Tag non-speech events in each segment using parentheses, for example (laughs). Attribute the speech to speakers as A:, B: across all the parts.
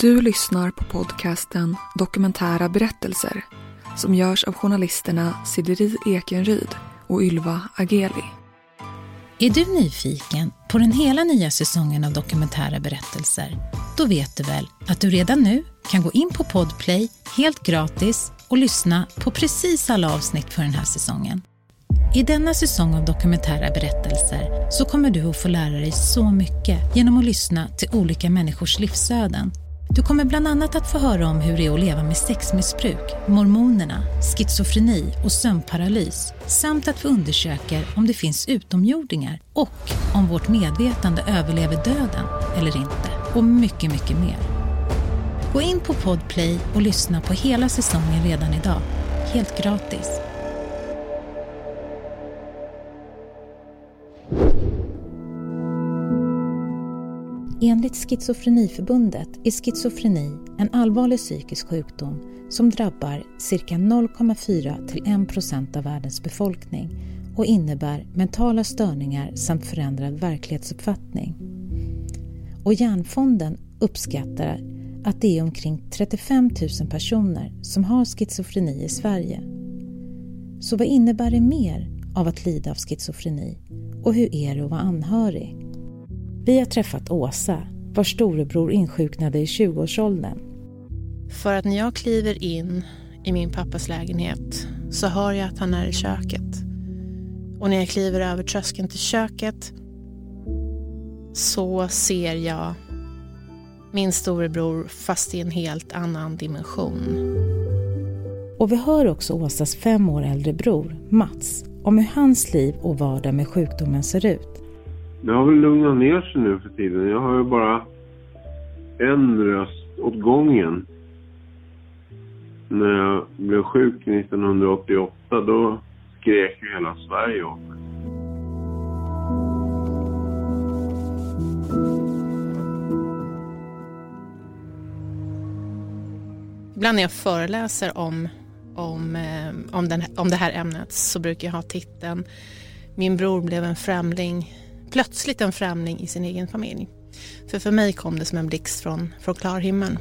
A: Du lyssnar på podcasten Dokumentära berättelser som görs av journalisterna Sideri Ekenryd och Ylva Ageli.
B: Är du nyfiken på den hela nya säsongen av Dokumentära berättelser? Då vet du väl att du redan nu kan gå in på Podplay helt gratis och lyssna på precis alla avsnitt för den här säsongen. I denna säsong av dokumentära berättelser så kommer du att få lära dig så mycket genom att lyssna till olika människors livsöden. Du kommer bland annat att få höra om hur det är att leva med sexmissbruk, mormonerna, schizofreni och sömnparalys samt att vi undersöker om det finns utomjordingar och om vårt medvetande överlever döden eller inte. Och mycket, mycket mer. Gå in på Podplay och lyssna på hela säsongen redan idag. Helt gratis. Enligt Schizofreniförbundet är schizofreni en allvarlig psykisk sjukdom som drabbar cirka 0,4 till 1 procent av världens befolkning och innebär mentala störningar samt förändrad verklighetsuppfattning. Och Hjärnfonden uppskattar att det är omkring 35 000 personer som har schizofreni i Sverige. Så vad innebär det mer av att lida av schizofreni? Och hur är det att vara anhörig? Vi har träffat Åsa, vars storebror insjuknade i 20-årsåldern.
C: För att när jag kliver in i min pappas lägenhet så hör jag att han är i köket. Och när jag kliver över tröskeln till köket så ser jag min storebror fast i en helt annan dimension.
B: Och vi hör också Åsas fem år äldre bror, Mats, om hur hans liv och vardag med sjukdomen ser ut.
D: Det har väl lugnat ner sig nu för tiden. Jag har ju bara en röst åt gången. När jag blev sjuk 1988 då skrek ju hela Sverige åt mig.
C: Ibland när jag föreläser om, om, eh, om, den, om det här ämnet så brukar jag ha titeln Min bror blev en främling plötsligt en främling i sin egen familj. För för mig kom det som en blixt från, från klar himmel.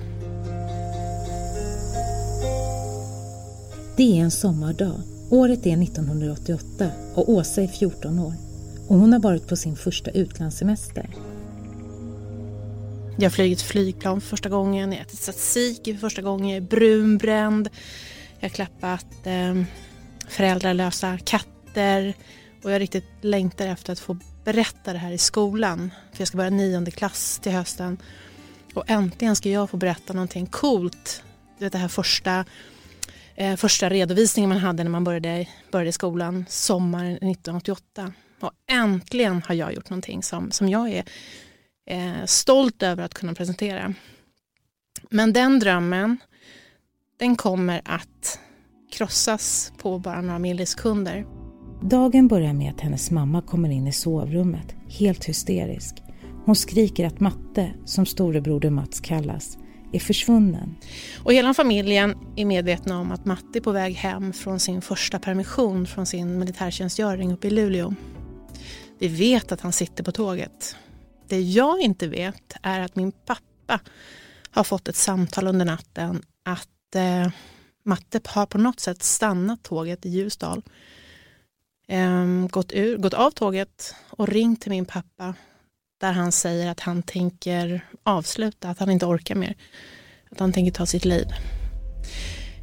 B: Det är en sommardag. Året är 1988 och Åsa är 14 år. Och hon har varit på sin första utlandssemester.
C: Jag har flugit flygplan för första gången, jag har ätit tzatziki för första gången, jag är brunbränd. Jag har klappat eh, föräldralösa katter och jag riktigt längtar efter att få berätta det här i skolan. För jag ska börja nionde klass till hösten. Och äntligen ska jag få berätta någonting coolt. Du vet det här första, eh, första redovisningen man hade när man började, började skolan sommaren 1988. Och äntligen har jag gjort någonting som, som jag är eh, stolt över att kunna presentera. Men den drömmen, den kommer att krossas på bara några millisekunder.
B: Dagen börjar med att hennes mamma kommer in i sovrummet, helt hysterisk. Hon skriker att Matte, som storebroder Mats kallas, är försvunnen.
C: Och hela familjen är medvetna om att Matte är på väg hem från sin första permission från sin militärtjänstgöring uppe i Luleå. Vi vet att han sitter på tåget. Det jag inte vet är att min pappa har fått ett samtal under natten att eh, Matte har på något sätt stannat tåget i Ljusdal eh, gått, ur, gått av tåget och ringt till min pappa där han säger att han tänker avsluta, att han inte orkar mer. Att han tänker ta sitt liv.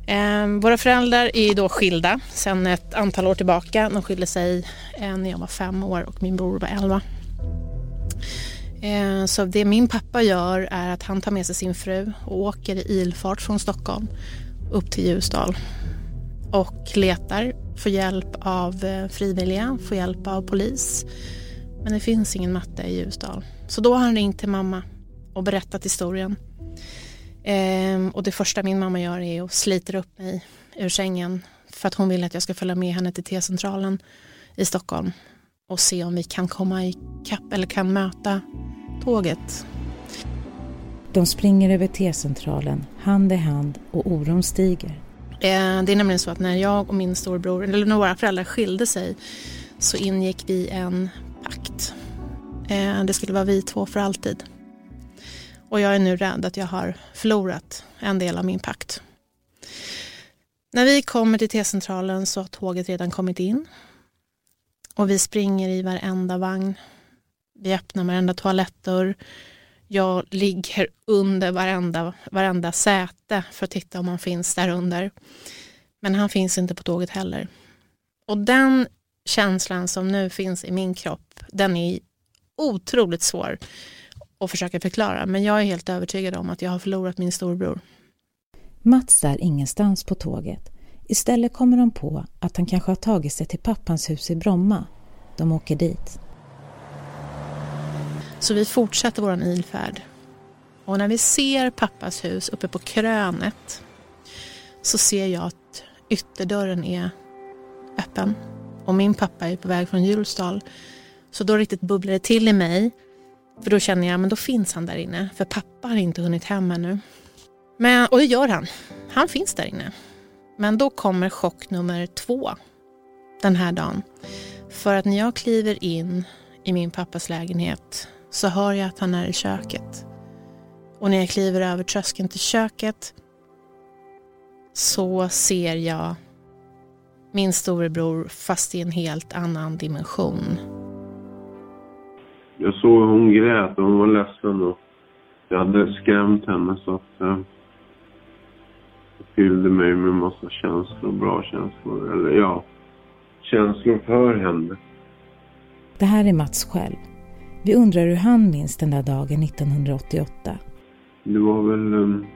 C: Eh, våra föräldrar är då skilda sedan ett antal år tillbaka. De skilde sig eh, när jag var fem år och min bror var elva. Eh, så det min pappa gör är att han tar med sig sin fru och åker i ilfart från Stockholm upp till Ljusdal och letar, Få hjälp av eh, frivilliga, få hjälp av polis. Men det finns ingen matte i Ljusdal. Så då har han ringt till mamma och berättat historien. Ehm, och det första min mamma gör är att sliter upp mig ur sängen för att hon vill att jag ska följa med henne till T-centralen i Stockholm och se om vi kan komma i kapp eller kan möta tåget.
B: De springer över T-centralen, hand i hand och oron stiger.
C: Eh, det är nämligen så att när jag och min storbror, eller när våra föräldrar skilde sig så ingick vi en pakt. Eh, det skulle vara vi två för alltid. Och jag är nu rädd att jag har förlorat en del av min pakt. När vi kommer till T-centralen så har tåget redan kommit in. Och vi springer i varenda vagn. Vi öppnar varenda toalettdörr. Jag ligger under varenda, varenda säte för att titta om han finns där under. Men han finns inte på tåget heller. Och den känslan som nu finns i min kropp, den är otroligt svår att försöka förklara. Men jag är helt övertygad om att jag har förlorat min storbror.
B: Mats är ingenstans på tåget. Istället kommer de på att han kanske har tagit sig till pappans hus i Bromma. De åker dit.
C: Så vi fortsätter vår ilfärd. Och när vi ser pappas hus uppe på krönet så ser jag att ytterdörren är öppen. Och min pappa är på väg från Hjulsdal. Så då riktigt bubblar det till i mig. För då känner jag, men då finns han där inne. För pappa har inte hunnit hem ännu. Men, och det gör han. Han finns där inne. Men då kommer chock nummer två den här dagen. För att när jag kliver in i min pappas lägenhet så hör jag att han är i köket. Och när jag kliver över tröskeln till köket så ser jag min storebror fast i en helt annan dimension.
D: Jag såg hon grät och hon var ledsen och jag hade skrämt henne så att eh, det fyllde mig med massa känslor, bra känslor. Eller ja, känslor för henne.
B: Det här är Mats själv. Vi undrar hur han minns den där dagen 1988.
D: Det var väl... Um,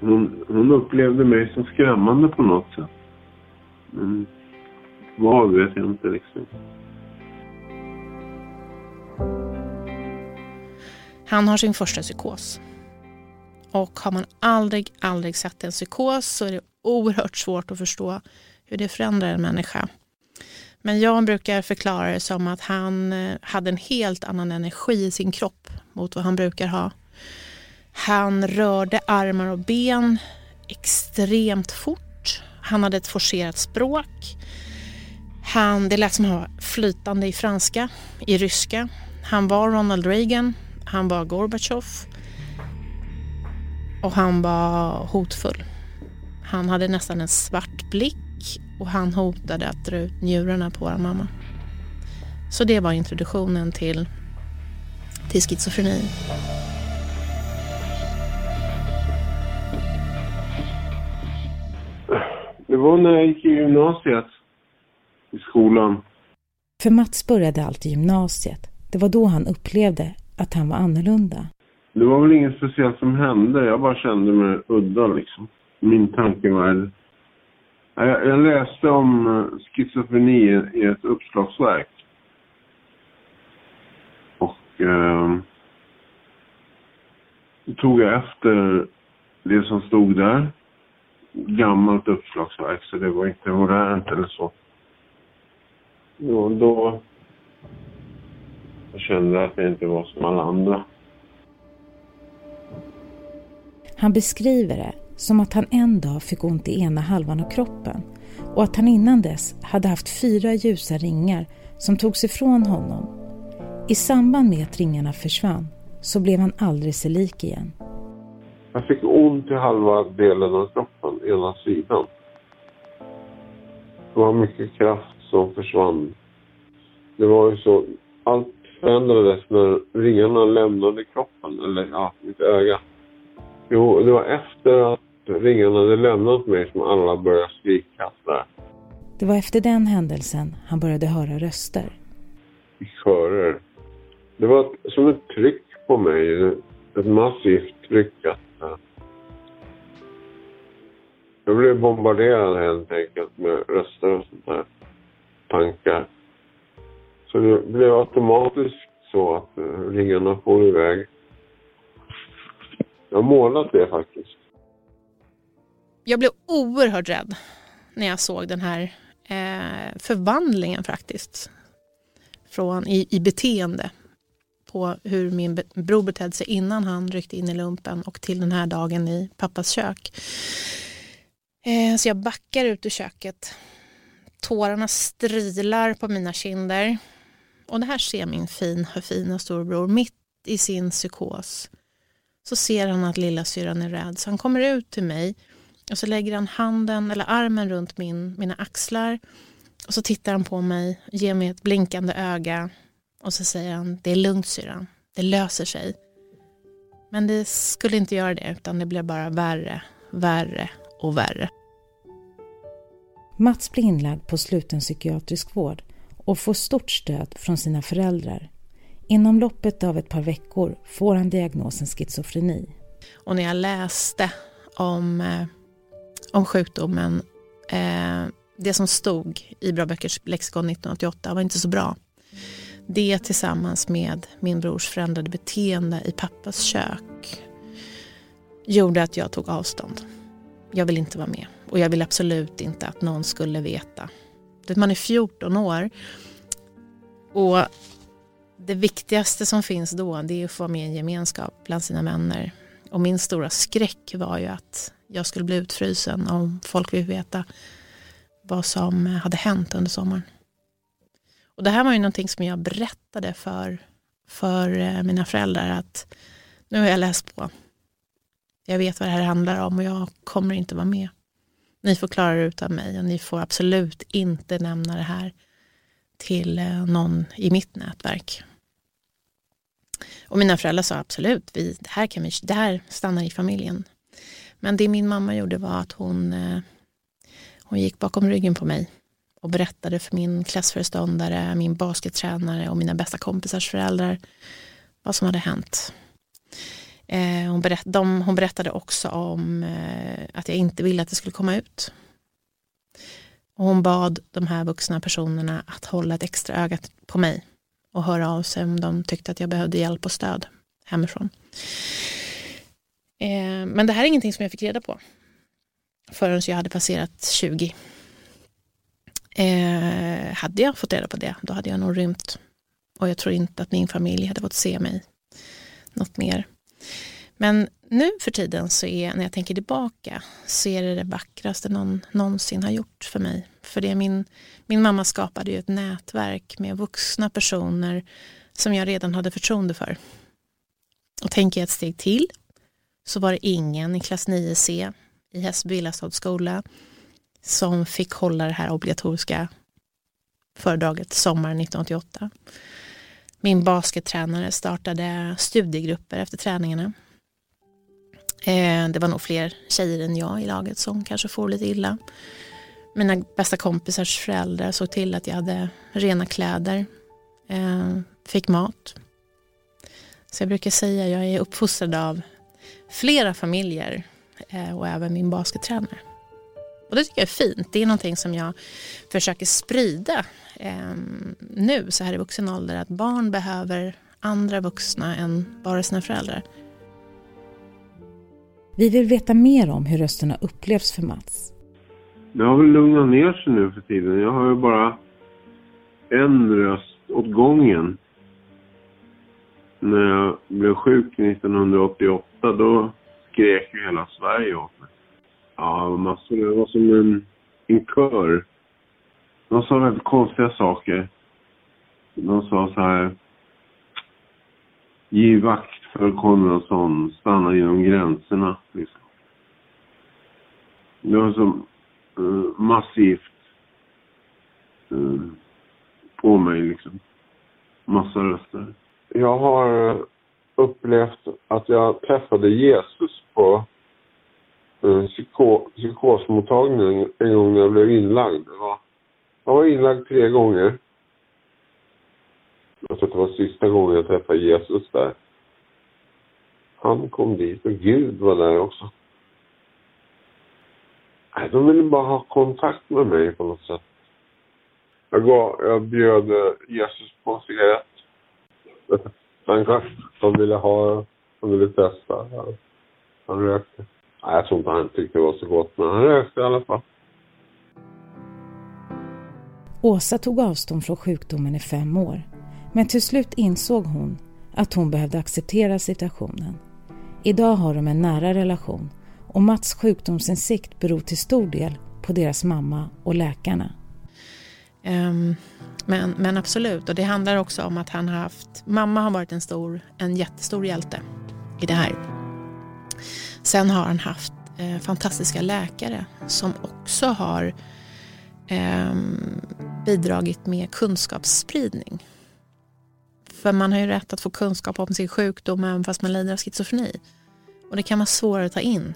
D: hon, hon upplevde mig som skrämmande på något sätt. Men vad vet jag inte riktigt.
C: Han har sin första psykos. Och har man aldrig, aldrig sett en psykos så är det oerhört svårt att förstå hur det förändrar en människa. Men Jan brukar förklara det som att han eh, hade en helt annan energi i sin kropp mot vad han brukar ha. Han rörde armar och ben extremt fort. Han hade ett forcerat språk. Han, det lät som han var flytande i franska, i ryska. Han var Ronald Reagan, han var Gorbatjov och han var hotfull. Han hade nästan en svart blick och han hotade att dra ut njurarna på vår mamma. Så det var introduktionen till, till schizofreni.
D: Det var när jag gick i gymnasiet, i skolan.
B: För Mats började allt i gymnasiet. Det var då han upplevde att han var annorlunda.
D: Det var väl inget speciellt som hände. Jag bara kände mig udda liksom. Min tankevärld jag, jag läste om eh, schizofreni i ett uppslagsverk. Och eh, då tog jag efter det som stod där. Gammalt uppslagsverk, så det var inte modernt eller så. Och då jag kände jag att jag inte var som alla andra.
B: Han beskriver det som att han en dag fick ont i ena halvan av kroppen och att han innan dess hade haft fyra ljusa ringar som togs ifrån honom. I samband med att ringarna försvann så blev han aldrig sig lik igen.
D: Jag fick ont i halva delen av kroppen, ena sidan. Det var mycket kraft som försvann. Det var ju så, allt förändrades när ringarna lämnade kroppen, eller ja, mitt öga. Jo, det var efter att ringarna hade lämnat mig som alla började skrika där.
B: Det var efter den händelsen han började höra röster.
D: I körer. Det var som ett tryck på mig. Ett massivt tryck. Jag blev bombarderad helt enkelt med röster och sånt där. Tankar. Så det blev automatiskt så att uh, ringarna for iväg. Jag har målat det faktiskt.
C: Jag blev oerhört rädd när jag såg den här eh, förvandlingen faktiskt. Från, i, i beteende på hur min bror betedde sig innan han ryckte in i lumpen och till den här dagen i pappas kök. Eh, så jag backar ut ur köket. Tårarna strilar på mina kinder Och det här ser min fin, fina storebror mitt i sin psykos. Så ser han att lilla syran är rädd så han kommer ut till mig och så lägger han handen eller armen runt min, mina axlar och så tittar han på mig, ger mig ett blinkande öga och så säger han det är lugnt syran, det löser sig. Men det skulle inte göra det utan det blev bara värre, värre och värre.
B: Mats blir inlagd på sluten psykiatrisk vård och får stort stöd från sina föräldrar. Inom loppet av ett par veckor får han diagnosen schizofreni.
C: Och när jag läste om, eh, om sjukdomen, eh, det som stod i Bra Böckers lexikon 1988 var inte så bra. Det tillsammans med min brors förändrade beteende i pappas kök gjorde att jag tog avstånd. Jag vill inte vara med och jag vill absolut inte att någon skulle veta. Man är 14 år och det viktigaste som finns då det är att få med en gemenskap bland sina vänner. Och min stora skräck var ju att jag skulle bli utfrysen om folk vill veta vad som hade hänt under sommaren. Och det här var ju någonting som jag berättade för, för eh, mina föräldrar att nu har jag läst på. Jag vet vad det här handlar om och jag kommer inte vara med. Ni får klara det utan mig och ni får absolut inte nämna det här till eh, någon i mitt nätverk. Och mina föräldrar sa absolut, vi, det, här kan vi, det här stannar i familjen. Men det min mamma gjorde var att hon, eh, hon gick bakom ryggen på mig och berättade för min klassföreståndare, min baskettränare och mina bästa kompisars föräldrar vad som hade hänt. Eh, hon, berätt, de, hon berättade också om eh, att jag inte ville att det skulle komma ut. Och hon bad de här vuxna personerna att hålla ett extra öga på mig och höra av sig om de tyckte att jag behövde hjälp och stöd hemifrån. Eh, men det här är ingenting som jag fick reda på förrän jag hade passerat 20. Eh, hade jag fått reda på det, då hade jag nog rymt. Och jag tror inte att min familj hade fått se mig något mer. Men nu för tiden så är, när jag tänker tillbaka, så är det det vackraste någon någonsin har gjort för mig. För det min, min mamma skapade ju ett nätverk med vuxna personer som jag redan hade förtroende för. Och tänker jag ett steg till så var det ingen i klass 9C i Hässelby Villastads skola som fick hålla det här obligatoriska föredraget sommaren 1988. Min baskettränare startade studiegrupper efter träningarna. Eh, det var nog fler tjejer än jag i laget som kanske får lite illa. Mina bästa kompisars föräldrar såg till att jag hade rena kläder, eh, fick mat. Så jag brukar säga att jag är uppfostrad av flera familjer eh, och även min baskettränare. Och det tycker jag är fint. Det är någonting som jag försöker sprida eh, nu så här i vuxen ålder. Att barn behöver andra vuxna än bara sina föräldrar.
B: Vi vill veta mer om hur rösterna upplevs för Mats.
D: Det har väl lugnat ner sig nu för tiden. Jag har ju bara en röst åt gången. När jag blev sjuk 1988 då skrek ju hela Sverige åt mig. Ja, massor. Det var som en, en kör. De sa väldigt konstiga saker. De sa så här. Giv vakt för Konradsson. Stanna genom gränserna. Liksom. Det var så eh, massivt eh, på mig liksom. Massa röster. Jag har eh, upplevt att jag träffade Jesus på psyko psykosmottagningen en gång när jag blev inlagd. Det var, jag var inlagd tre gånger. Jag tror att det var sista gången jag träffade Jesus där. Han kom dit och Gud var där också. Nej, de ville bara ha kontakt med mig på något sätt. Jag, gav, jag bjöd eh, Jesus på en cigarett. (laughs) Han kanske ville ha, han ville testa. Han rökte. Nej, jag tror inte han tyckte det var så gott, men han rökte i alla fall.
B: Åsa tog avstånd från sjukdomen i fem år. Men till slut insåg hon att hon behövde acceptera situationen. Idag har de en nära relation och Mats sjukdomsinsikt beror till stor del på deras mamma och läkarna.
C: Um, Men, men absolut, och det handlar också om att han har haft, mamma har varit en stor, en jättestor hjälte i det här. Sen har han haft eh, fantastiska läkare som också har eh, bidragit med kunskapsspridning. För man har ju rätt att få kunskap om sin sjukdom även fast man lider av schizofreni. Och det kan vara svårare att ta in.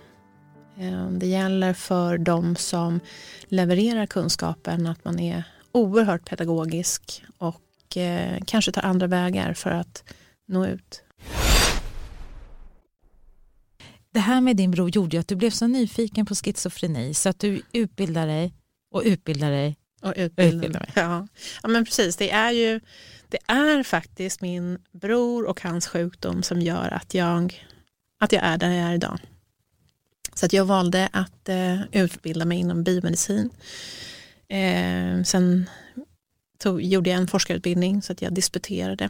C: Ehm, det gäller för de som levererar kunskapen att man är oerhört pedagogisk och eh, kanske tar andra vägar för att nå ut.
B: Det här med din bror gjorde ju att du blev så nyfiken på schizofreni så att du utbildade dig och utbildade dig
C: och utbildar mig. Ja. ja, men precis. Det är ju det är faktiskt min bror och hans sjukdom som gör att jag, att jag är där jag är idag. Så att jag valde att eh, utbilda mig inom biomedicin. Eh, sen tog, gjorde jag en forskarutbildning så att jag disputerade.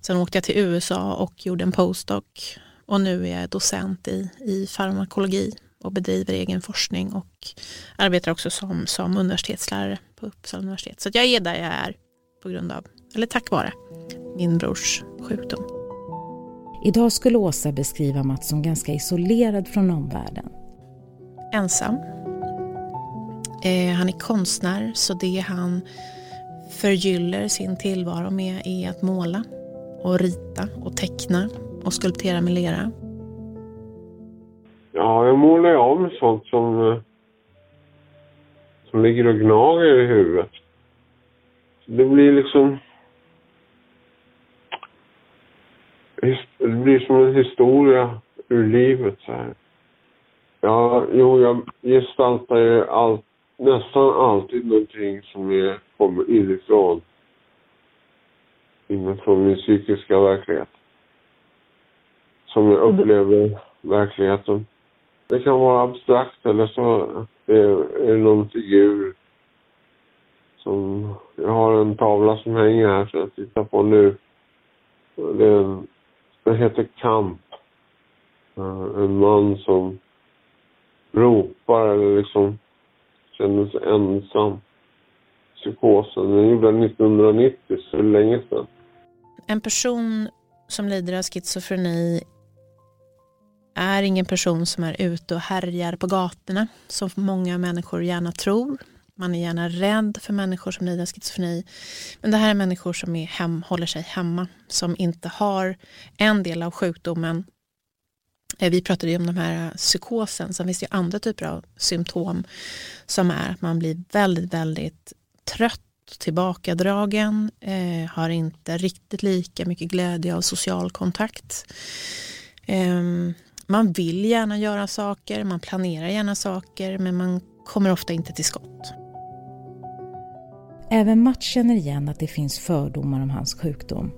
C: Sen åkte jag till USA och gjorde en postdoc och nu är jag docent i, i farmakologi och bedriver egen forskning och arbetar också som, som universitetslärare på Uppsala universitet. Så jag är där jag är på grund av, eller tack vare, min brors sjukdom.
B: Idag skulle Åsa beskriva Mats som ganska isolerad från omvärlden.
C: Ensam. Eh, han är konstnär så det han förgyller sin tillvaro med är att måla och rita och teckna och skulptera med lera.
D: Ja, jag målar om sånt som, eh, som ligger och gnager i huvudet. Det blir liksom... Det blir som en historia ur livet så här. Ja, jo, jag gestaltar ju all, nästan alltid någonting som är, kommer inifrån. Inifrån min psykiska verklighet. Som jag upplever verkligheten. Det kan vara abstrakt eller så är det någon figur som... Jag har en tavla som hänger här som jag tittar på nu. Det en, den heter Kamp. Eh, en man som ropar eller liksom känner sig ensam. Psykosen. Den gjorde 1990, så länge sedan.
C: En person som lider av schizofreni är ingen person som är ute och härjar på gatorna som många människor gärna tror. Man är gärna rädd för människor som lider av schizofreni. Men det här är människor som är hem, håller sig hemma, som inte har en del av sjukdomen. Eh, vi pratade ju om de här psykosen, sen finns det ju andra typer av symptom som är att man blir väldigt, väldigt trött tillbakadragen, eh, har inte riktigt lika mycket glädje av social kontakt. Eh, man vill gärna göra saker, man planerar gärna saker men man kommer ofta inte till skott.
B: Även Mats känner igen att det finns fördomar om hans sjukdom.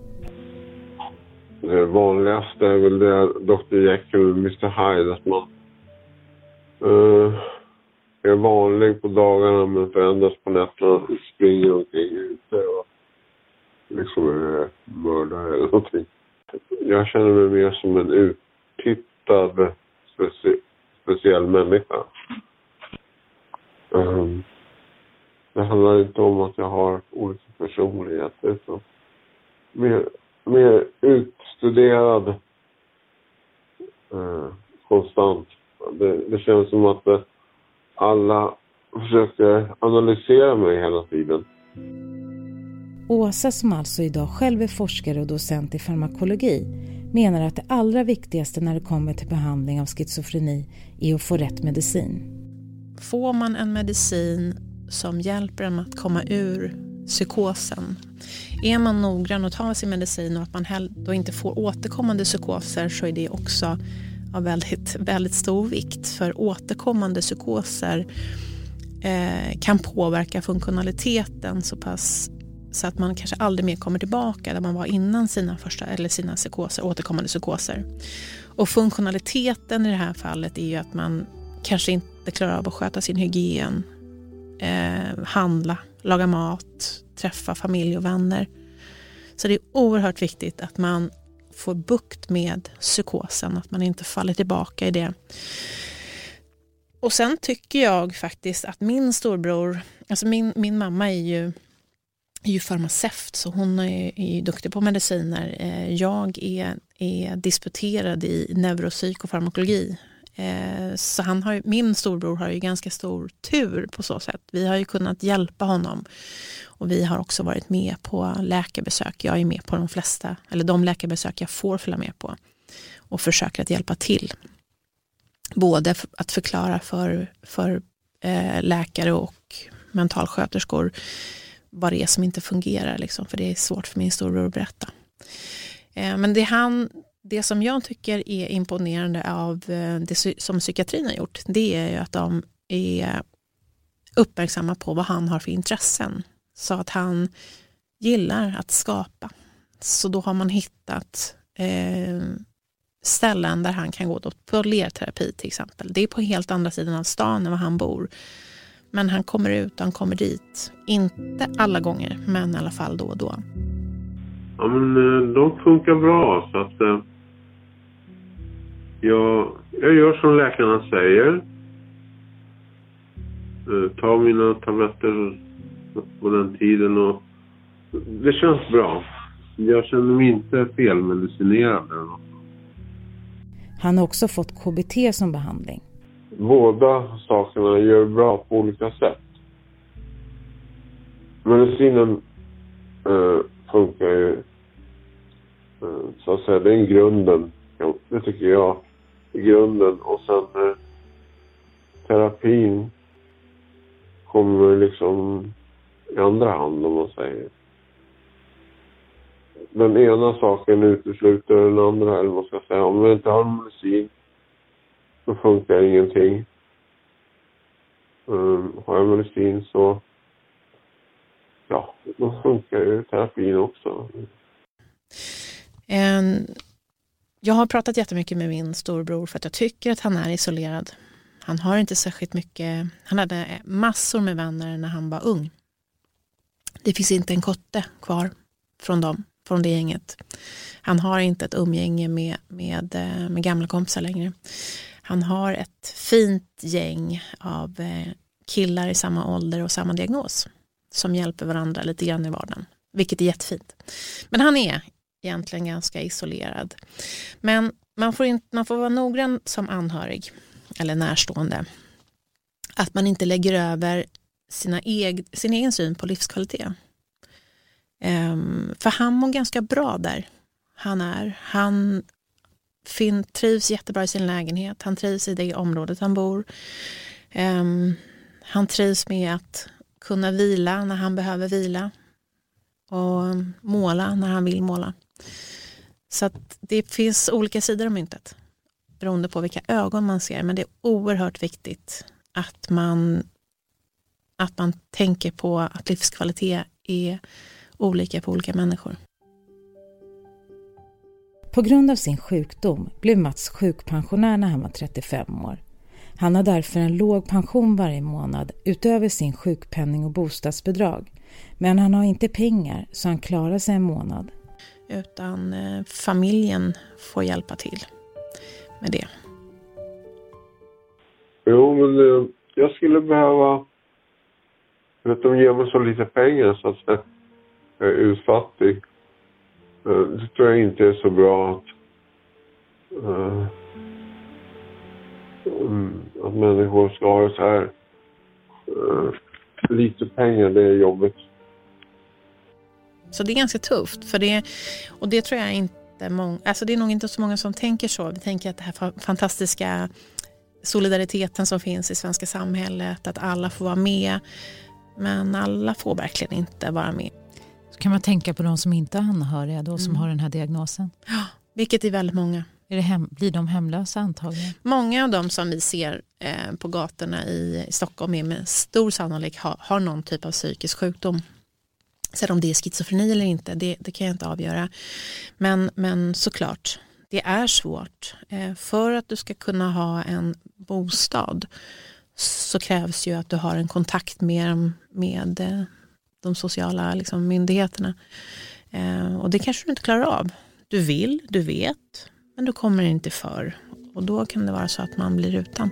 D: Det vanligaste är väl det Dr Jekyll och Mr Hyde, att man uh, är vanlig på dagarna men förändras på nätterna, springer omkring ute och liksom är mördare eller någonting. Jag känner mig mer som en av eh, specie speciell människa. Um, det handlar inte om att jag har olika personligheter utan mer, mer utstuderad uh, konstant. Det, det, känns som att uh, alla försöker analysera mig hela tiden.
B: Åsa som alltså idag själv är forskare och docent i farmakologi menar att det allra viktigaste när det kommer till behandling av schizofreni är att få rätt medicin.
C: Får man en medicin som hjälper en att komma ur psykosen. Är man noggrann och tar sin medicin och att man då inte får återkommande psykoser så är det också av väldigt, väldigt stor vikt. För återkommande psykoser eh, kan påverka funktionaliteten så pass så att man kanske aldrig mer kommer tillbaka där man var innan sina första eller sina psykoser, återkommande psykoser. Och funktionaliteten i det här fallet är ju att man kanske inte klarar av att sköta sin hygien, eh, handla, laga mat, träffa familj och vänner. Så det är oerhört viktigt att man får bukt med psykosen, att man inte faller tillbaka i det. Och sen tycker jag faktiskt att min storbror, alltså min, min mamma är ju är ju farmaceut så hon är, är duktig på mediciner. Eh, jag är, är disputerad i neuropsykofarmakologi. Eh, så han har, min storbror har ju ganska stor tur på så sätt. Vi har ju kunnat hjälpa honom och vi har också varit med på läkarbesök. Jag är med på de flesta, eller de läkarbesök jag får följa med på och försöker att hjälpa till. Både att förklara för, för eh, läkare och mentalsköterskor vad det är som inte fungerar, liksom, för det är svårt för min storbror att berätta. Eh, men det, han, det som jag tycker är imponerande av eh, det som psykiatrin har gjort, det är ju att de är uppmärksamma på vad han har för intressen. Så att han gillar att skapa. Så då har man hittat eh, ställen där han kan gå på lerterapi till exempel. Det är på helt andra sidan av stan än var han bor. Men han kommer ut och han kommer dit. Inte alla gånger, men i alla fall då och då.
D: Ja, men eh, de funkar bra så att eh, jag, jag gör som läkarna säger. Eh, tar mina tabletter på den tiden och det känns bra. Jag känner mig inte felmedicinerad.
B: Han har också fått KBT som behandling.
D: Båda sakerna gör bra på olika sätt. Medicinen eh, funkar ju eh, så att säga, det är grunden. Ja, det tycker jag i grunden. Och sen eh, terapin kommer liksom i andra hand om man säger. Den ena saken utesluter den andra eller vad man ska säga. Om man inte har medicin så funkar ingenting. Um, har jag medicin så ja, då funkar ju terapin också.
C: En, jag har pratat jättemycket med min storbror för att jag tycker att han är isolerad. Han har inte särskilt mycket, han hade massor med vänner när han var ung. Det finns inte en kotte kvar från dem, från det gänget. Han har inte ett umgänge med, med, eh, med gamla kompisar längre. Han har ett fint gäng av eh, killar i samma ålder och samma diagnos som hjälper varandra lite grann i vardagen, vilket är jättefint. Men han är egentligen ganska isolerad. Men man får, inte, man får vara noggrann som anhörig eller närstående att man inte lägger över sina eg, sin egen syn på livskvalitet. Um, för han mår ganska bra där han är. Han Finn trivs jättebra i sin lägenhet. Han trivs i det området han bor. Um, han trivs med att kunna vila när han behöver vila och måla när han vill måla. Så att det finns olika sidor av myntet beroende på vilka ögon man ser. Men det är oerhört viktigt att man, att man tänker på att livskvalitet är olika på olika människor.
B: På grund av sin sjukdom blev Mats sjukpensionär när han var 35 år. Han har därför en låg pension varje månad utöver sin sjukpenning och bostadsbidrag. Men han har inte pengar så han klarar sig en månad.
C: Utan eh, familjen får hjälpa till med det.
D: Jo, men eh, jag skulle behöva... Vet, de ger mig så lite pengar så att jag är utfattig. Eh, det tror jag inte är så bra att, uh, att människor ska ha det så här. Uh, lite pengar, det är jobbigt.
C: Så det är ganska tufft. För det, och det tror jag inte många, alltså det är nog inte så många som tänker så. Vi tänker att det här fantastiska solidariteten som finns i svenska samhället, att alla får vara med. Men alla får verkligen inte vara med.
B: Kan man tänka på de som inte är anhöriga då, som mm. har den här diagnosen?
C: Ja, vilket är väldigt många.
B: Är det hem, blir de hemlösa antagligen?
C: Många av de som vi ser eh, på gatorna i, Stockholm är med stor sannolikhet har, har någon typ av psykisk sjukdom. Sen om det är schizofreni eller inte, det, det kan jag inte avgöra. Men, men såklart, det är svårt. Eh, för att du ska kunna ha en bostad så krävs ju att du har en kontakt med, med eh, de sociala liksom, myndigheterna. Eh, och det kanske du inte klarar av. Du vill, du vet, men du kommer inte för. Och då kan det vara så att man blir utan.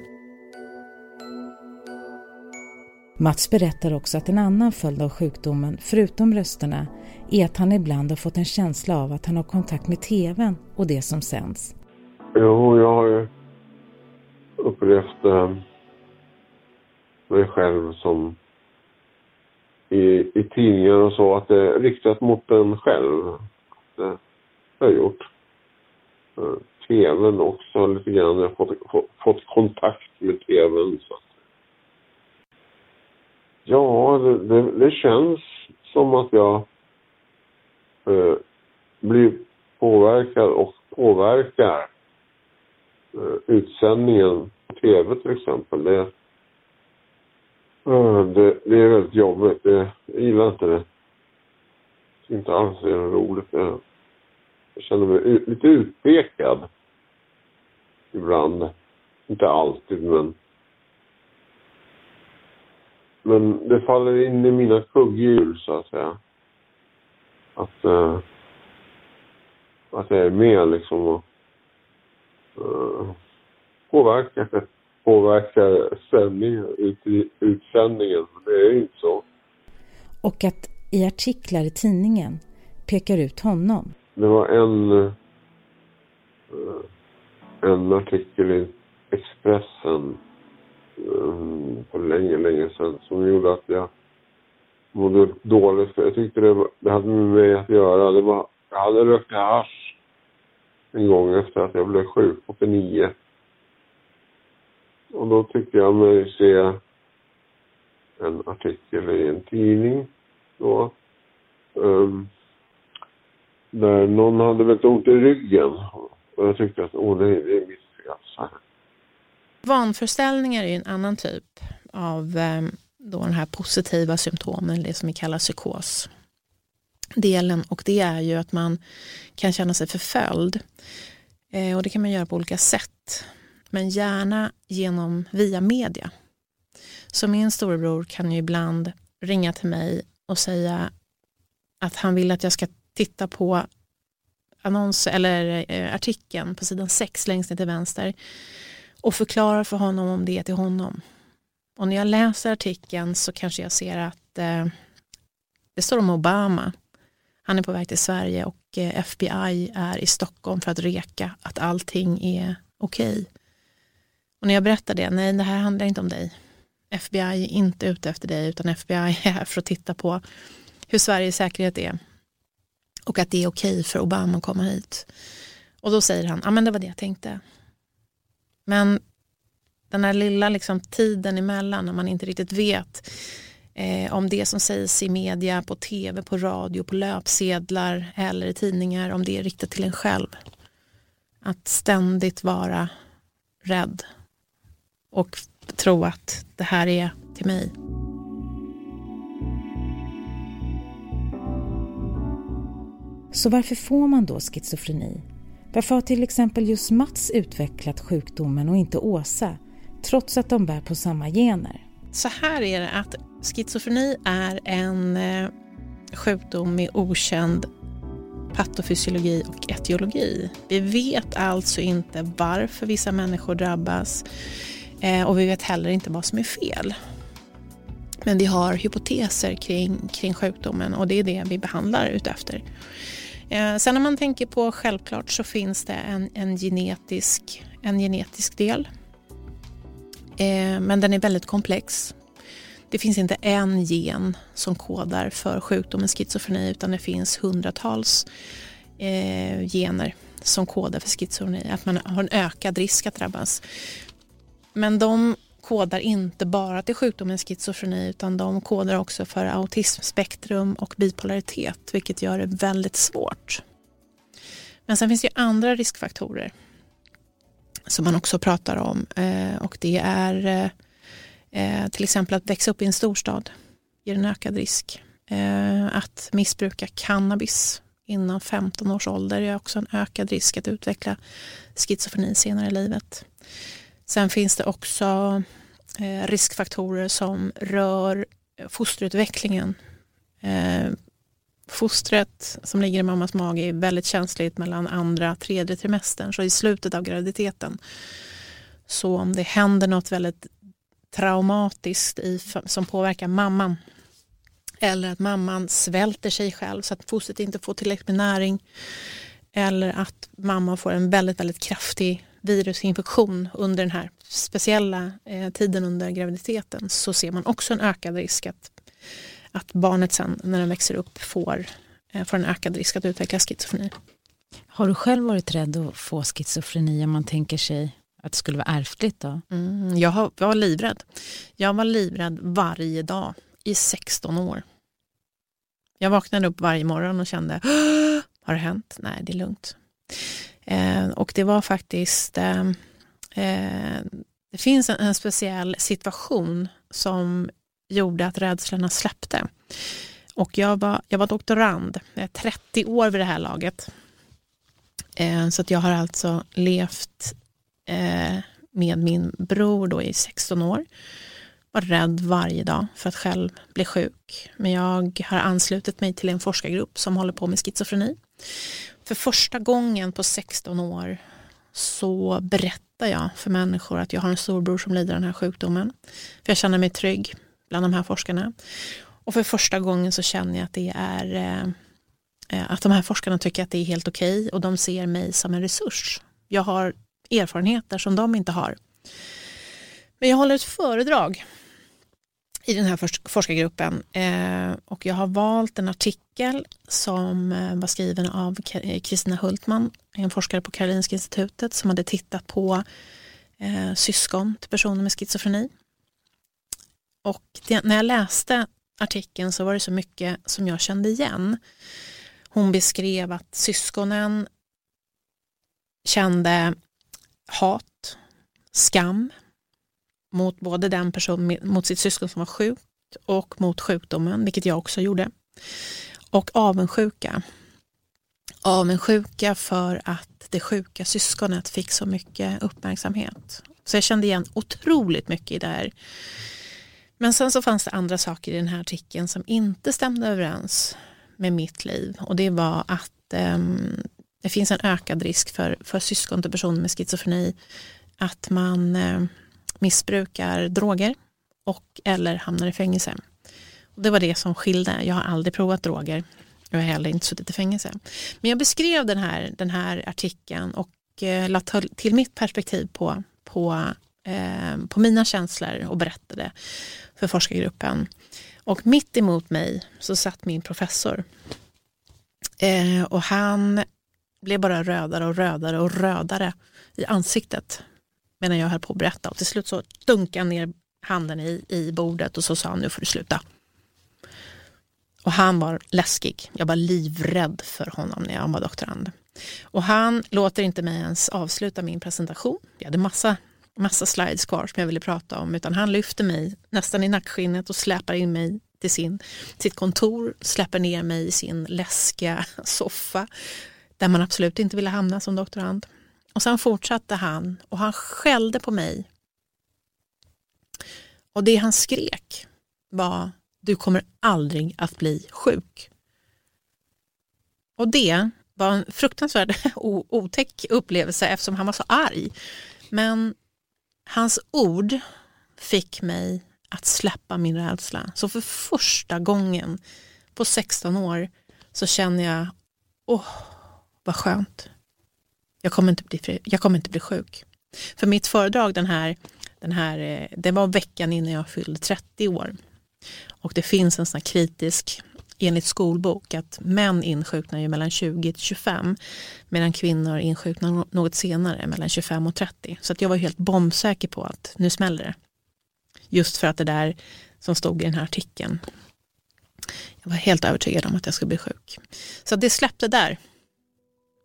B: Mats berättar också att en annan följd av sjukdomen, förutom rösterna, är att han ibland har fått en känsla av att han har kontakt med TVn och det som sänds.
D: Jo, jag har ju upplevt eh, mig själv som i, i tidningar och så, att det är riktat mot en själv. Det har jag gjort. Eh, TVn också lite grann. Jag har fått, fått, fått kontakt med TVn. Så. Ja, det, det, det känns som att jag eh, blir påverkad och påverkar eh, utsändningen på tv till exempel. Det, det, det, är väldigt jobbigt. Jag gillar inte det. Det är inte alls är roligt. Jag, jag känner mig ut, lite utpekad ibland. Inte alltid, men men det faller in i mina kugghjul så att säga. Att, uh, att jag är med liksom och uh, påverkar, påverkar sändningen, ut, utsändningen. Det är ju inte så.
B: Och att i artiklar i tidningen pekar ut honom.
D: Det var en, uh, en artikel i Expressen um, för länge, länge sedan som gjorde att jag mådde dåligt. För jag tyckte det, det hade med mig att göra. Det var, jag hade rökt hasch en gång efter att jag blev sjuk, 89. Och då tyckte jag mig se en artikel i en tidning då. Um, där någon hade väldigt ont i ryggen. Och jag tyckte att, åh nej, det är mitt fel.
C: Vanföreställningar är en annan typ av ehm, då den här positiva symptomen, det som vi kallar psykos. Delen, och det är ju att man kan känna sig förföljd. Eh, och det kan man göra på olika sätt. Men gärna genom via media. Så min storebror kan ju ibland ringa till mig och säga att han vill att jag ska titta på annons eller eh, artikeln på sidan 6 längst ner till vänster och förklara för honom om det är till honom. Och när jag läser artikeln så kanske jag ser att eh, det står om Obama. Han är på väg till Sverige och eh, FBI är i Stockholm för att reka att allting är okej. Okay. Och när jag berättar det, nej det här handlar inte om dig. FBI är inte ute efter dig utan FBI (laughs) är här för att titta på hur Sveriges säkerhet är och att det är okej okay för Obama att komma hit. Och då säger han, ja men det var det jag tänkte. Men den här lilla liksom, tiden emellan när man inte riktigt vet eh, om det som sägs i media, på tv, på radio, på löpsedlar eller i tidningar, om det är riktat till en själv. Att ständigt vara rädd och tro att det här är till mig.
B: Så varför får man då schizofreni? Varför har till exempel just Mats utvecklat sjukdomen och inte Åsa, trots att de bär på samma gener?
C: Så här är det att schizofreni är en eh, sjukdom med okänd patofysiologi och etiologi. Vi vet alltså inte varför vissa människor drabbas Eh, och vi vet heller inte vad som är fel. Men vi har hypoteser kring, kring sjukdomen och det är det vi behandlar utefter. Eh, sen om man tänker på självklart så finns det en, en, genetisk, en genetisk del. Eh, men den är väldigt komplex. Det finns inte en gen som kodar för sjukdomen schizofreni utan det finns hundratals eh, gener som kodar för schizofreni, att man har en ökad risk att drabbas. Men de kodar inte bara till sjukdomen schizofreni utan de kodar också för autismspektrum och bipolaritet vilket gör det väldigt svårt. Men sen finns det andra riskfaktorer som man också pratar om eh, och det är eh, till exempel att växa upp i en storstad ger en ökad risk. Eh, att missbruka cannabis innan 15 års ålder är också en ökad risk att utveckla schizofreni senare i livet. Sen finns det också eh, riskfaktorer som rör fosterutvecklingen. Eh, fostret som ligger i mammas mage är väldigt känsligt mellan andra och tredje trimestern, så i slutet av graviditeten. Så om det händer något väldigt traumatiskt i, som påverkar mamman. Eller att mamman svälter sig själv så att fostret inte får tillräckligt med näring. Eller att mamma får en väldigt, väldigt kraftig virusinfektion under den här speciella eh, tiden under graviditeten så ser man också en ökad risk att, att barnet sen när den växer upp får, eh, får en ökad risk att utveckla schizofreni.
B: Har du själv varit rädd att få schizofreni om man tänker sig att det skulle vara ärftligt då?
C: Mm, jag, var livrädd. Jag var livrädd varje dag i 16 år. Jag vaknade upp varje morgon och kände, har det hänt? Nej, det är lugnt. Eh, och det var faktiskt, eh, eh, det finns en, en, speciell situation som gjorde att rädslorna släppte. Och jag var, jag var doktorand, jag är 30 år vid det här laget. Eh, så att jag har alltså levt eh, med min bror då i 16 år. Var rädd varje dag för att själv bli sjuk. Men jag har anslutit mig till en forskargrupp som håller på med schizofreni. För första gången på 16 år så berättar jag för människor att jag har en storbror som lider av den här sjukdomen. För jag känner mig trygg bland de här forskarna. Och för första gången så känner jag att det är eh, att de här forskarna tycker att det är helt okej okay och de ser mig som en resurs. Jag har erfarenheter som de inte har. Men jag håller ett föredrag i den här forskargruppen eh, och jag har valt en artikel som eh, var skriven av eh, Kristina Hultman, en forskare på Karolinska institutet som hade tittat på eh, syskon till personer med schizofreni. Och det, när jag läste artikeln så var det så mycket som jag kände igen. Hon beskrev att syskonen kände hat, skam, mot både den person, mot sitt syskon som var sjukt och mot sjukdomen, vilket jag också gjorde. Och avundsjuka. Avundsjuka för att det sjuka syskonet fick så mycket uppmärksamhet. Så jag kände igen otroligt mycket i det här. Men sen så fanns det andra saker i den här artikeln som inte stämde överens med mitt liv och det var att eh, det finns en ökad risk för, för syskon till personer med schizofreni att man eh, missbrukar droger och eller hamnar i fängelse. Och det var det som skilde. Jag har aldrig provat droger. Jag har heller inte suttit i fängelse. Men jag beskrev den här, den här artikeln och eh, lade till mitt perspektiv på, på, eh, på mina känslor och berättade för forskargruppen. Och mitt emot mig så satt min professor. Eh, och han blev bara rödare och rödare och rödare i ansiktet medan jag höll på att berätta och till slut så dunkade han ner handen i, i bordet och så sa han nu får du sluta. Och han var läskig. Jag var livrädd för honom när jag var doktorand. Och han låter inte mig ens avsluta min presentation. Jag hade massa, massa slides kvar som jag ville prata om utan han lyfter mig nästan i nackskinnet och släpar in mig till sin, sitt kontor, släpper ner mig i sin läskiga soffa där man absolut inte ville hamna som doktorand. Och sen fortsatte han och han skällde på mig. Och det han skrek var du kommer aldrig att bli sjuk. Och det var en fruktansvärd (laughs) otäck upplevelse eftersom han var så arg. Men hans ord fick mig att släppa min rädsla. Så för första gången på 16 år så känner jag, åh, vad skönt jag kommer inte bli, jag kommer inte bli sjuk. För mitt föredrag den här, den här, eh, det var veckan innan jag fyllde 30 år. Och det finns en sån kritisk, enligt skolbok, att män insjuknar ju mellan 20 till 25 medan kvinnor insjuknar något senare, mellan 25 och 30. Så att jag var helt bombsäker på att nu smäller det. Just för att det där som stod i den här artikeln. Jag var helt övertygad om att jag skulle bli sjuk. Så det släppte där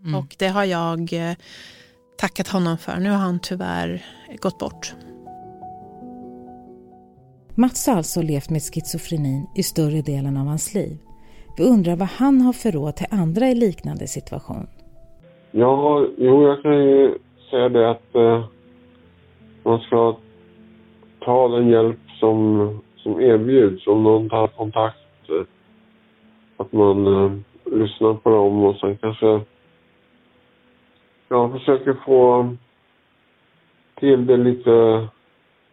C: Mm. Och det har jag eh, tackat honom för. Nu har han tyvärr gått bort.
B: Mats har alltså levt med schizofrenin i större delen av hans liv. Vi undrar vad han har för råd till andra i liknande situation.
D: Ja, jo, jag kan ju säga det att eh, man ska ta den hjälp som, som erbjuds. Om någon tar kontakt, eh, att man eh, lyssnar på dem och sen kanske jag försöker få till det lite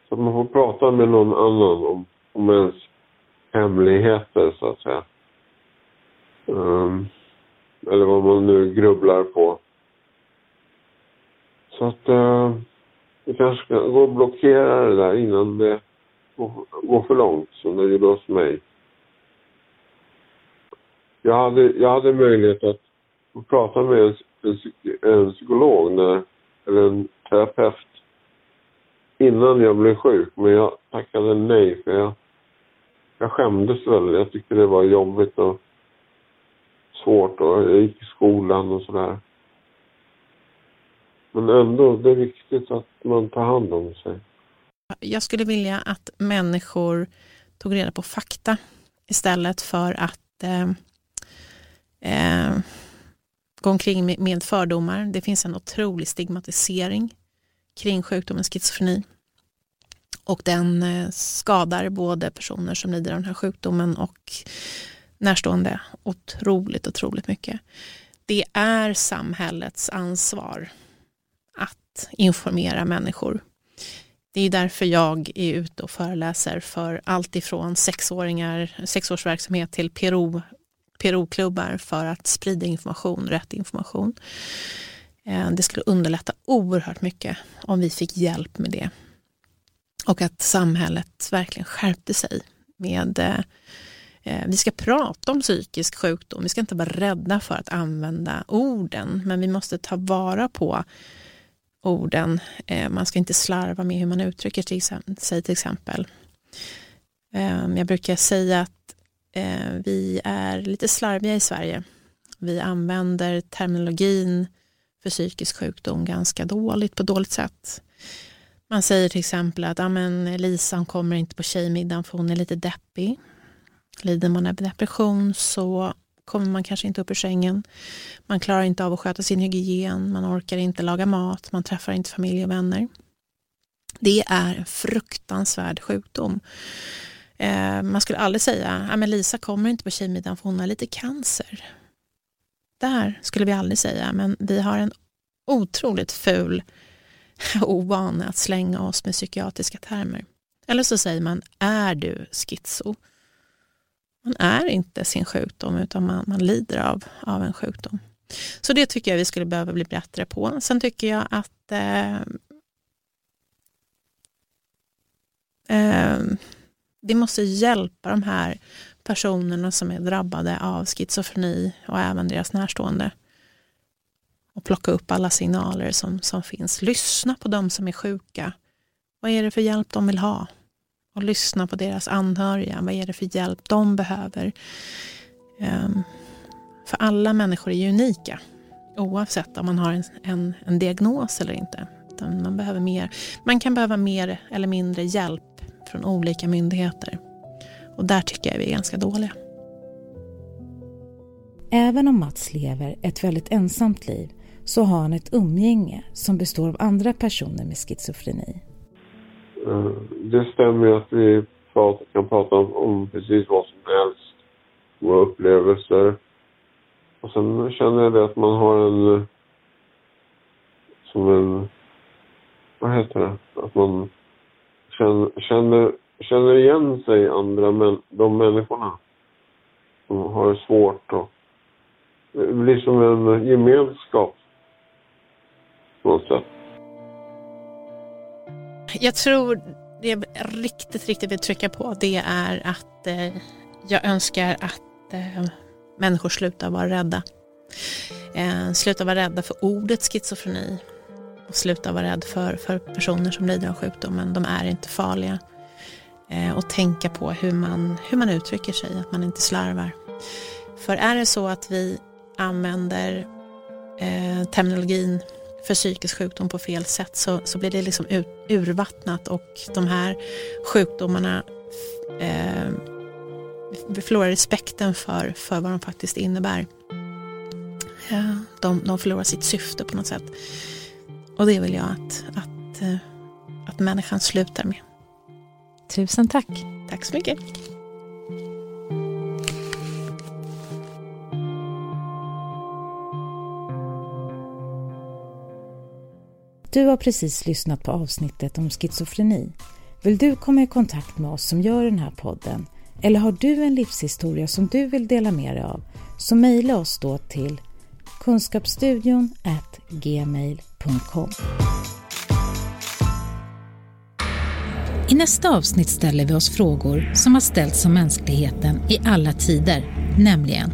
D: Så att man får prata med någon annan om, om ens hemligheter så att säga. Um, eller vad man nu grubblar på. Så att eh, uh, det kanske ska gå och blockera det där innan det går, går för långt som det gjorde hos mig. Jag hade, jag hade möjlighet att prata med en, en, psykolog när, eller en terapeut innan jag blev sjuk. Men jag tackade nej för jag, jag skämdes väldigt. Jag tyckte det var jobbigt och svårt och jag gick i skolan och sådär. Men ändå, det är viktigt att man tar hand om sig.
C: Jag skulle vilja att människor tog reda på fakta istället för att eh, eh, gå omkring med, fördomar. Det finns en otrolig stigmatisering kring sjukdomen schizofreni. Och den eh, skadar både personer som lider av den här sjukdomen och närstående otroligt, otroligt mycket. Det är samhällets ansvar att informera människor. Det är därför jag är ute och föreläser för allt ifrån sexåringar, sexårsverksamhet till PRO, PRO-klubbar för att sprida information, rätt information. Eh, det skulle underlätta oerhört mycket om vi fick hjälp med det. Och att samhället verkligen skärpte sig med eh, eh, vi ska prata om psykisk sjukdom, vi ska inte vara rädda för att använda orden, men vi måste ta vara på orden. Man ska inte slarva med hur man uttrycker sig till exempel. Jag brukar säga att Eh, vi är lite slarviga i Sverige. Vi använder terminologin för psykisk sjukdom ganska dåligt, på dåligt sätt. Man säger till exempel att men Lisa kommer inte på tjejmiddagen för hon är lite deppig. Lider man av depression så kommer man kanske inte upp ur sängen. Man klarar inte av att sköta sin hygien, man orkar inte laga mat, man träffar inte familj och vänner. Det är en fruktansvärd sjukdom. Eh, man skulle aldrig säga att Lisa kommer inte på tjejmiddagen för hon har lite cancer. Där skulle vi aldrig säga, men vi har en otroligt ful (laughs) ovana att slänga oss med psykiatriska termer. Eller så säger man, är du schizo? Man är inte sin sjukdom utan man, man lider av, av en sjukdom. Så det tycker jag vi skulle behöva bli bättre på. Sen tycker jag att eh, eh, det måste hjälpa de här personerna som är drabbade av schizofreni och även deras närstående. Och plocka upp alla signaler som, som finns. Lyssna på de som är sjuka. Vad är det för hjälp de vill ha? Och lyssna på deras anhöriga. Vad är det för hjälp de behöver? Um, för alla människor är ju unika. Oavsett om man har en, en, en diagnos eller inte. man, behöver mer, man kan behöva mer eller mindre hjälp från olika myndigheter. Och där tycker jag vi är ganska dåliga.
B: Även om Mats lever ett väldigt ensamt liv så har han ett umgänge som består av andra personer med schizofreni.
D: Eh, det stämmer att vi kan prata om, om precis vad som helst. Våra upplevelser. Och sen känner jag det att man har en... Som en... Vad heter det? Att man känner, känner känner igen sig andra men, de människorna som har det svårt och det blir som en gemenskap på något sätt.
C: Jag tror det jag riktigt, riktigt vill trycka på det är att eh, jag önskar att eh, människor slutar vara rädda. Eh, sluta vara rädda för ordet schizofreni och sluta vara rädd för, för personer som lider av sjukdomen. De är inte farliga. Eh, och tänka på hur man, hur man uttrycker sig, att man inte slarvar. För är det så att vi använder eh, terminologin för psykisk sjukdom på fel sätt så, så blir det liksom ut, urvattnat och de här sjukdomarna eh, vi förlorar respekten för, för vad de faktiskt innebär. Ja, de, de förlorar sitt syfte på något sätt. Och det vill jag att, att, eh, att människan slutar med.
B: Tusen tack.
C: Tack så mycket.
B: Du har precis lyssnat på avsnittet om schizofreni Vill du komma i kontakt med oss som gör den här podden? Eller har du en livshistoria som du vill dela med dig av? Så mejla oss då till kunskapsstudion gmail.com. I nästa avsnitt ställer vi oss frågor som har ställts om mänskligheten i alla tider, nämligen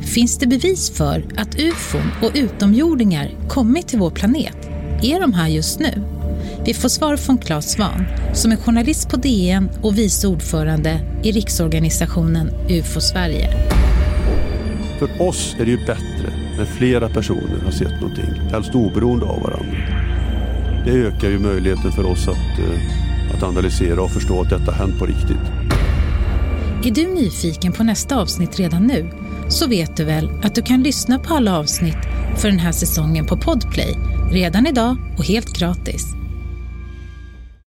B: Finns det bevis för att ufon och utomjordingar kommit till vår planet? Är de här just nu? Vi får svar från Claes Svan, som är journalist på DN och vice ordförande i riksorganisationen UFO Sverige.
E: För oss är det ju bättre när flera personer har sett någonting, helst oberoende av varandra. Det ökar ju möjligheten för oss att, eh, att analysera och förstå att detta hänt på riktigt.
B: Är du nyfiken på nästa avsnitt redan nu? Så vet du väl att du kan lyssna på alla avsnitt för den här säsongen på Podplay redan idag och helt gratis.